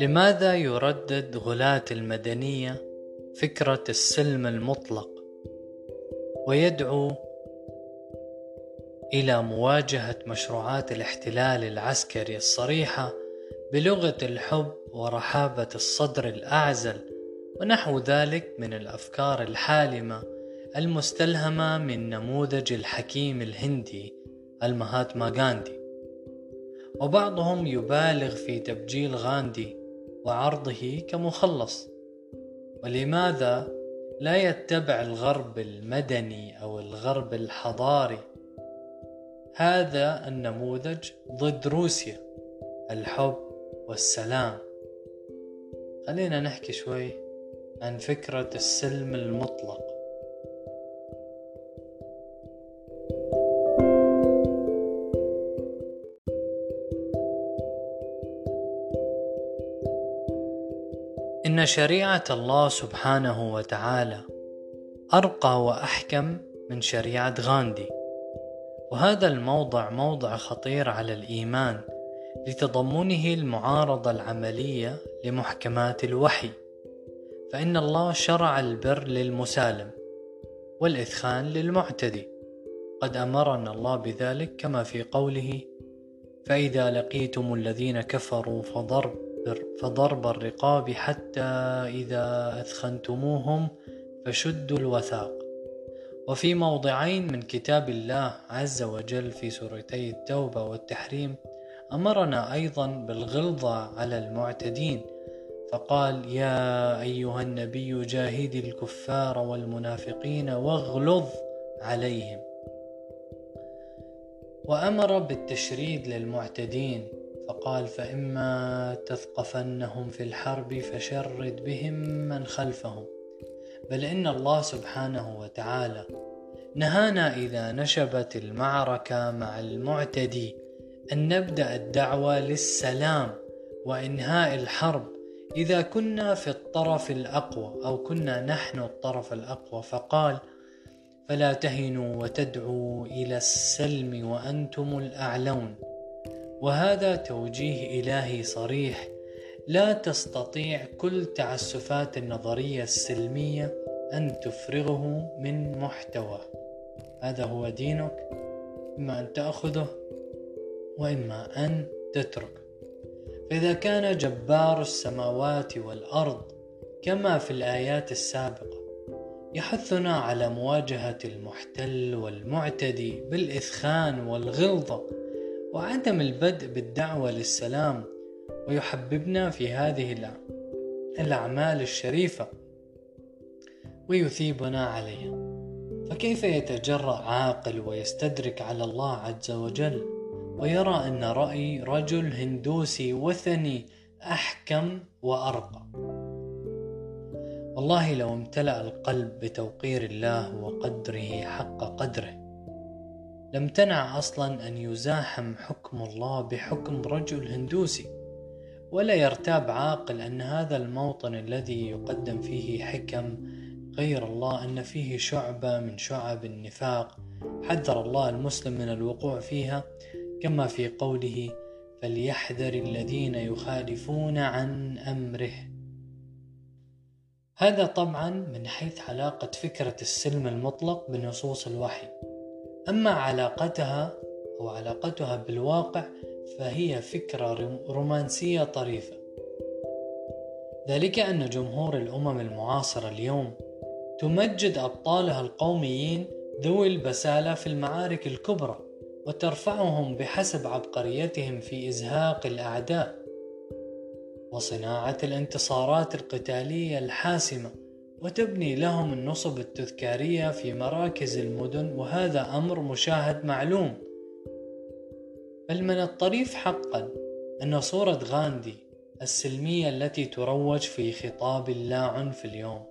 لماذا يردد غلاة المدنية فكرة السلم المطلق ويدعو إلى مواجهة مشروعات الاحتلال العسكري الصريحة بلغة الحب ورحابة الصدر الأعزل ونحو ذلك من الأفكار الحالمة المستلهمة من نموذج الحكيم الهندي المهاتما غاندي. وبعضهم يبالغ في تبجيل غاندي وعرضه كمخلص. ولماذا لا يتبع الغرب المدني أو الغرب الحضاري؟ هذا النموذج ضد روسيا الحب والسلام. خلينا نحكي شوي عن فكرة السلم المطلق. إن شريعة الله سبحانه وتعالى أرقى وأحكم من شريعة غاندي. وهذا الموضع موضع خطير على الإيمان لتضمنه المعارضة العملية لمحكمات الوحي. فإن الله شرع البر للمسالم والإثخان للمعتدي. قد أمرنا الله بذلك كما في قوله فإذا لقيتم الذين كفروا فضرب فضرب الرقاب حتى إذا أثخنتموهم فشدوا الوثاق. وفي موضعين من كتاب الله عز وجل في سورتي التوبة والتحريم أمرنا أيضا بالغلظة على المعتدين. فقال يا أيها النبي جاهد الكفار والمنافقين واغلظ عليهم. وأمر بالتشريد للمعتدين. فقال فإما تثقفنهم في الحرب فشرد بهم من خلفهم. بل إن الله سبحانه وتعالى نهانا إذا نشبت المعركة مع المعتدي أن نبدأ الدعوة للسلام وإنهاء الحرب. إذا كنا في الطرف الأقوى أو كنا نحن الطرف الأقوى فقال فلا تهنوا وتدعوا إلى السلم وأنتم الأعلون. وهذا توجيه إلهي صريح. لا تستطيع كل تعسفات النظرية السلمية أن تفرغه من محتوى. هذا هو دينك. إما أن تأخذه وإما أن تترك. فإذا كان جبار السماوات والأرض كما في الآيات السابقة يحثنا على مواجهة المحتل والمعتدي بالإثخان والغلظة وعدم البدء بالدعوة للسلام ويحببنا في هذه الأعمال الشريفة ويثيبنا عليها. فكيف يتجرأ عاقل ويستدرك على الله عز وجل ويرى أن رأي رجل هندوسي وثني أحكم وأرقى؟ والله لو امتلأ القلب بتوقير الله وقدره حق قدره لم تنع أصلا أن يزاحم حكم الله بحكم رجل هندوسي ولا يرتاب عاقل أن هذا الموطن الذي يقدم فيه حكم غير الله أن فيه شعبة من شعب النفاق. حذر الله المسلم من الوقوع فيها كما في قوله فليحذر الذين يخالفون عن أمره. هذا طبعا من حيث علاقة فكرة السلم المطلق بنصوص الوحي. أما علاقتها أو علاقتها بالواقع فهي فكرة رومانسية طريفة. ذلك أن جمهور الأمم المعاصرة اليوم تمجد أبطالها القوميين ذوي البسالة في المعارك الكبرى وترفعهم بحسب عبقريتهم في إزهاق الأعداء وصناعة الانتصارات القتالية الحاسمة وتبني لهم النصب التذكارية في مراكز المدن وهذا أمر مشاهد معلوم. بل من الطريف حقا أن صورة غاندي السلمية التي تروج في خطاب اللا عنف اليوم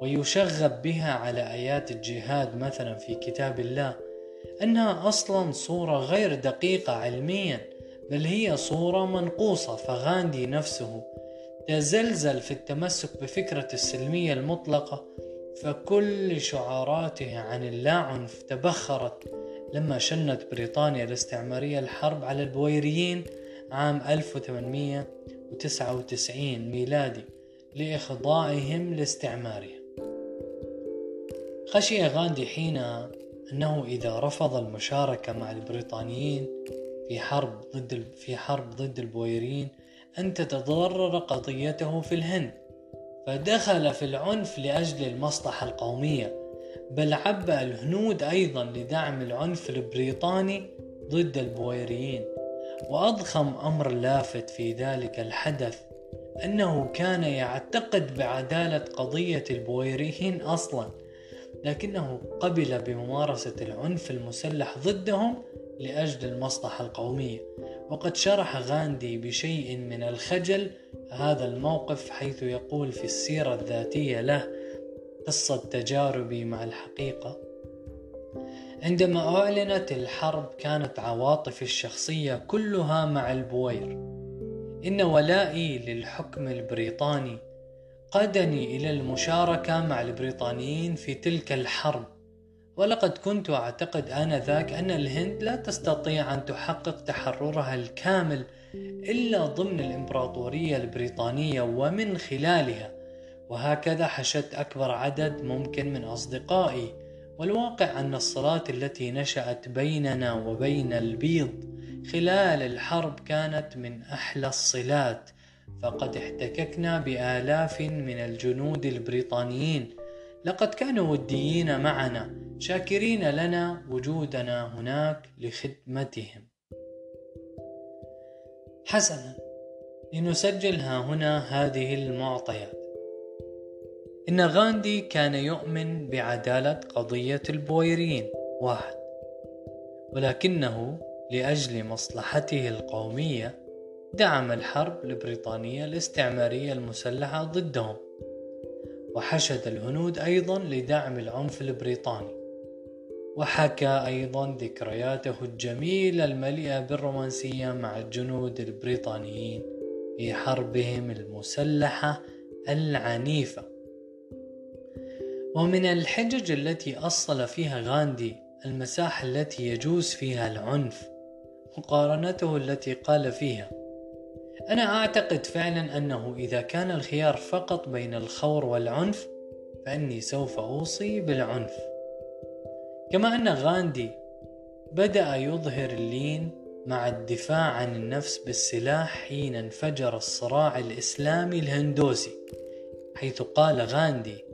ويشغب بها على آيات الجهاد مثلا في كتاب الله أنها أصلا صورة غير دقيقة علميا بل هي صورة منقوصة فغاندي نفسه تزلزل في التمسك بفكرة السلمية المطلقة فكل شعاراته عن اللاعنف تبخرت لما شنت بريطانيا الاستعمارية الحرب على البويريين عام 1800 1999 ميلادي لإخضاعهم لاستعمارها خشي غاندي حينها أنه إذا رفض المشاركة مع البريطانيين في حرب ضد في حرب ضد البويريين أن تتضرر قضيته في الهند فدخل في العنف لأجل المصلحة القومية بل عبأ الهنود أيضا لدعم العنف البريطاني ضد البويريين وأضخم أمر لافت في ذلك الحدث أنه كان يعتقد بعدالة قضية البويريين أصلا لكنه قبل بممارسة العنف المسلح ضدهم لأجل المصلحة القومية. وقد شرح غاندي بشيء من الخجل هذا الموقف حيث يقول في السيرة الذاتية له قصة تجاربي مع الحقيقة. عندما أعلنت الحرب كانت عواطفي الشخصية كلها مع البوير. إن ولائي للحكم البريطاني قادني إلى المشاركة مع البريطانيين في تلك الحرب. ولقد كنت أعتقد آنذاك أن الهند لا تستطيع أن تحقق تحررها الكامل إلا ضمن الإمبراطورية البريطانية ومن خلالها. وهكذا حشدت أكبر عدد ممكن من أصدقائي. والواقع أن الصلات التي نشأت بيننا وبين البيض خلال الحرب كانت من أحلى الصلات. فقد احتككنا بآلاف من الجنود البريطانيين. لقد كانوا وديين معنا. شاكرين لنا وجودنا هناك لخدمتهم. حسنا لنسجل ها هنا هذه المعطيات. إن غاندي كان يؤمن بعدالة قضية البويريين واحد ولكنه لأجل مصلحته القومية دعم الحرب البريطانية الاستعمارية المسلحة ضدهم وحشد الهنود أيضا لدعم العنف البريطاني. وحكى أيضا ذكرياته الجميلة المليئة بالرومانسية مع الجنود البريطانيين في حربهم المسلحة العنيفة. ومن الحجج التي أصل فيها غاندي المساحة التي يجوز فيها العنف مقارنته التي قال فيها أنا أعتقد فعلا أنه إذا كان الخيار فقط بين الخور والعنف فإني سوف أوصي بالعنف. كما أن غاندي بدأ يظهر اللين مع الدفاع عن النفس بالسلاح حين انفجر الصراع الإسلامي الهندوسي حيث قال غاندي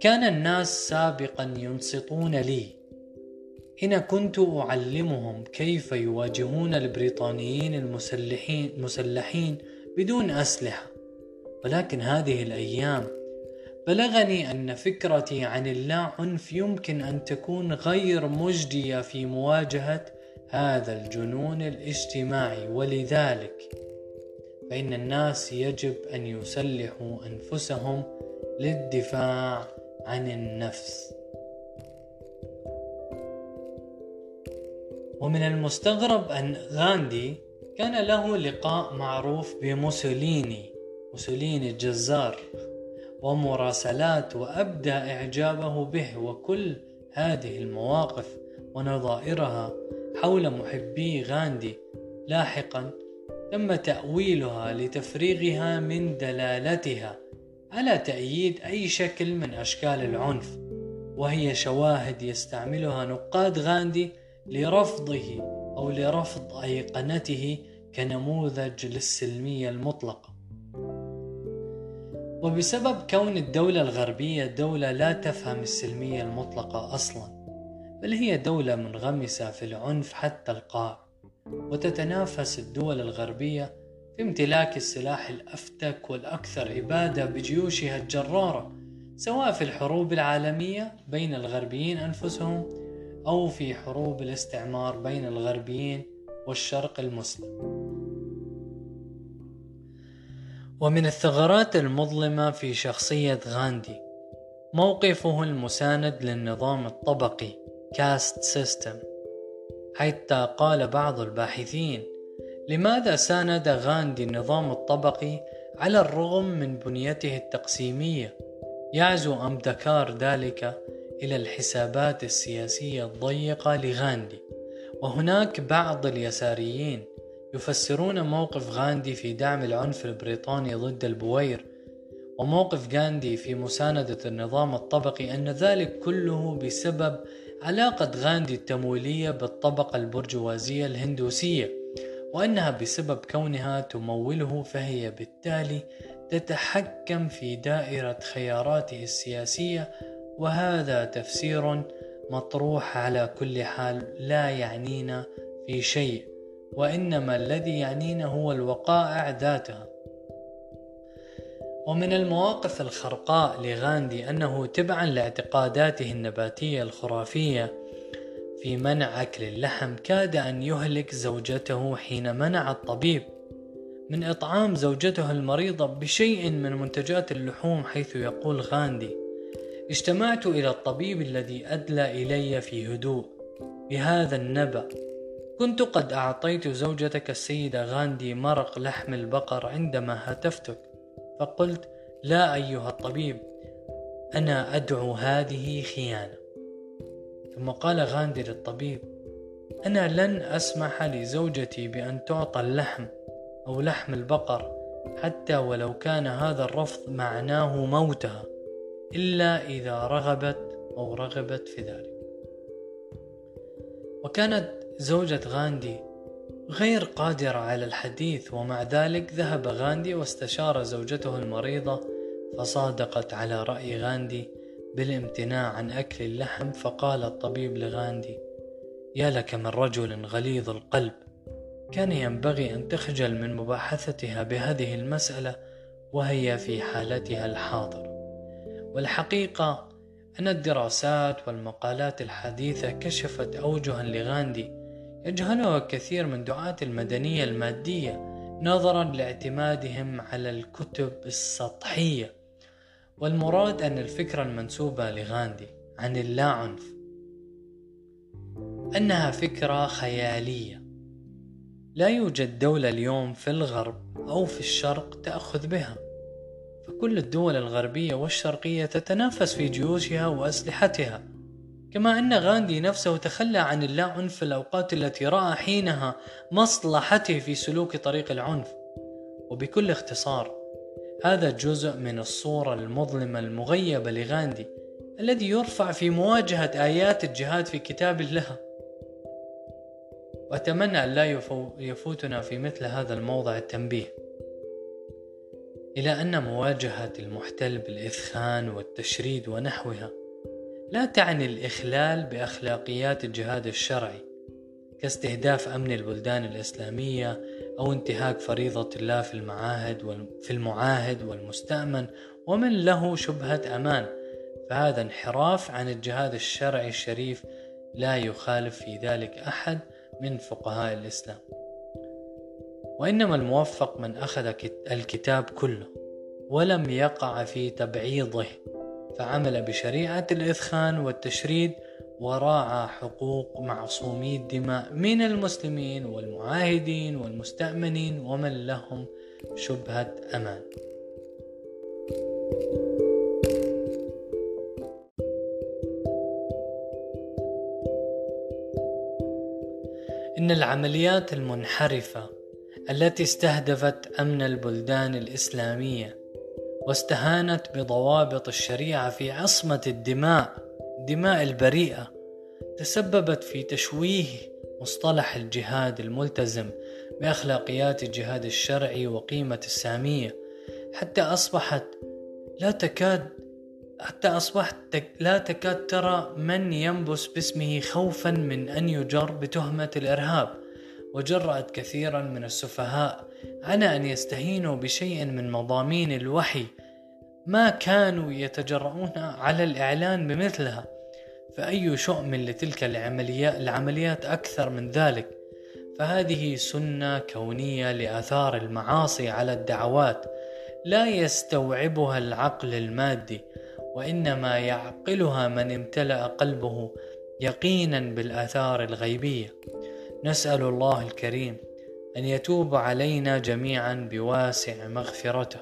كان الناس سابقا ينصتون لي. حين كنت أعلمهم كيف يواجهون البريطانيين المسلحين مسلحين بدون أسلحة. ولكن هذه الأيام بلغني أن فكرتي عن اللا عنف يمكن أن تكون غير مجدية في مواجهة هذا الجنون الاجتماعي. ولذلك فإن الناس يجب أن يسلحوا أنفسهم للدفاع عن النفس. ومن المستغرب أن غاندي كان له لقاء معروف بموسوليني موسوليني الجزار. ومراسلات وأبدى إعجابه به وكل هذه المواقف ونظائرها حول محبي غاندي. لاحقا تم تأويلها لتفريغها من دلالتها على تأييد أي شكل من أشكال العنف وهي شواهد يستعملها نقاد غاندي لرفضه أو لرفض أيقنته كنموذج للسلمية المطلقة. وبسبب كون الدولة الغربية دولة لا تفهم السلمية المطلقة أصلا بل هي دولة منغمسة في العنف حتى القاع وتتنافس الدول الغربية في امتلاك السلاح الأفتك والأكثر إبادة بجيوشها الجرارة سواء في الحروب العالمية بين الغربيين أنفسهم أو في حروب الاستعمار بين الغربيين والشرق المسلم. ومن الثغرات المظلمة في شخصية غاندي موقفه المساند للنظام الطبقي caste system حتى قال بعض الباحثين لماذا ساند غاندي النظام الطبقي على الرغم من بنيته التقسيمية؟ يعزو أمدكار ذلك إلى الحسابات السياسية الضيقة لغاندي وهناك بعض اليساريين يفسرون موقف غاندي في دعم العنف البريطاني ضد البوير وموقف غاندي في مساندة النظام الطبقي أن ذلك كله بسبب علاقة غاندي التمويلية بالطبقة البرجوازية الهندوسية وأنها بسبب كونها تموله فهي بالتالي تتحكم في دائرة خياراته السياسية وهذا تفسير مطروح على كل حال لا يعنينا في شيء. وإنما الذي يعنينا هو الوقائع ذاتها. ومن المواقف الخرقاء لغاندي أنه تبعا لاعتقاداته النباتية الخرافية في منع أكل اللحم كاد أن يهلك زوجته حين منع الطبيب من إطعام زوجته المريضة بشيء من منتجات اللحوم حيث يقول غاندي اجتمعت إلى الطبيب الذي أدلى إلي في هدوء. بهذا النبأ كنت قد أعطيت زوجتك السيدة غاندي مرق لحم البقر عندما هاتفتك فقلت لا أيها الطبيب أنا أدعو هذه خيانة. ثم قال غاندي للطبيب أنا لن أسمح لزوجتي بأن تعطى اللحم أو لحم البقر حتى ولو كان هذا الرفض معناه موتها إلا إذا رغبت أو رغبت في ذلك. وكانت زوجة غاندي غير قادرة على الحديث ومع ذلك ذهب غاندي واستشار زوجته المريضة فصادقت على رأي غاندي بالامتناع عن أكل اللحم فقال الطبيب لغاندي يا لك من رجل غليظ القلب كان ينبغي أن تخجل من مباحثتها بهذه المسألة وهي في حالتها الحاضرة والحقيقة أن الدراسات والمقالات الحديثة كشفت أوجها لغاندي يجهلها كثير من دعاة المدنية المادية نظرا لاعتمادهم على الكتب السطحية. والمراد أن الفكرة المنسوبة لغاندي عن اللا عنف أنها فكرة خيالية. لا يوجد دولة اليوم في الغرب أو في الشرق تأخذ بها. فكل الدول الغربية والشرقية تتنافس في جيوشها وأسلحتها. كما أن غاندي نفسه تخلى عن اللاعنف في الأوقات التي رأى حينها مصلحته في سلوك طريق العنف. وبكل اختصار هذا جزء من الصورة المظلمة المغيبة لغاندي الذي يرفع في مواجهة آيات الجهاد في كتاب الله. وأتمنى أن لا يفوتنا في مثل هذا الموضع التنبيه. إلى أن مواجهة المحتل بالإثخان والتشريد ونحوها لا تعني الإخلال بأخلاقيات الجهاد الشرعي كاستهداف أمن البلدان الإسلامية أو انتهاك فريضة الله في المعاهد في المعاهد والمستأمن ومن له شبهة أمان. فهذا انحراف عن الجهاد الشرعي الشريف لا يخالف في ذلك أحد من فقهاء الإسلام. وإنما الموفق من أخذ الكتاب كله ولم يقع في تبعيضه. فعمل بشريعة الإثخان والتشريد وراعى حقوق معصومي الدماء من المسلمين والمعاهدين والمستأمنين ومن لهم شبهة أمان. إن العمليات المنحرفة التي استهدفت أمن البلدان الإسلامية واستهانت بضوابط الشريعة في عصمة الدماء دماء البريئة تسببت في تشويه مصطلح الجهاد الملتزم بأخلاقيات الجهاد الشرعي وقيمة السامية. حتى أصبحت لا تكاد حتى أصبحت لا تكاد ترى من ينبس باسمه خوفا من أن يجر بتهمة الإرهاب وجرأت كثيرا من السفهاء على أن يستهينوا بشيء من مضامين الوحي ما كانوا يتجرؤون على الإعلان بمثلها فأي شؤم لتلك العمليات, العمليات أكثر من ذلك؟ فهذه سنة كونية لآثار المعاصي على الدعوات لا يستوعبها العقل المادي وإنما يعقلها من امتلأ قلبه يقينا بالآثار الغيبية. نسأل الله الكريم أن يتوب علينا جميعا بواسع مغفرته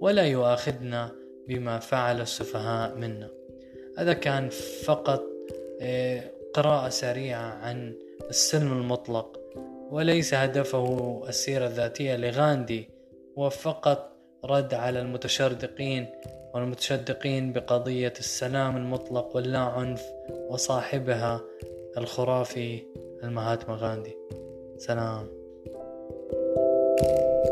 ولا يؤاخذنا بما فعل السفهاء منا. هذا كان فقط آه، قراءة سريعة عن السلم المطلق وليس هدفه السيرة الذاتية لغاندي هو فقط رد على المتشردقين والمتشدقين بقضية السلام المطلق واللا عنف وصاحبها الخرافي المهاتما غاندي. سلام. Thank you.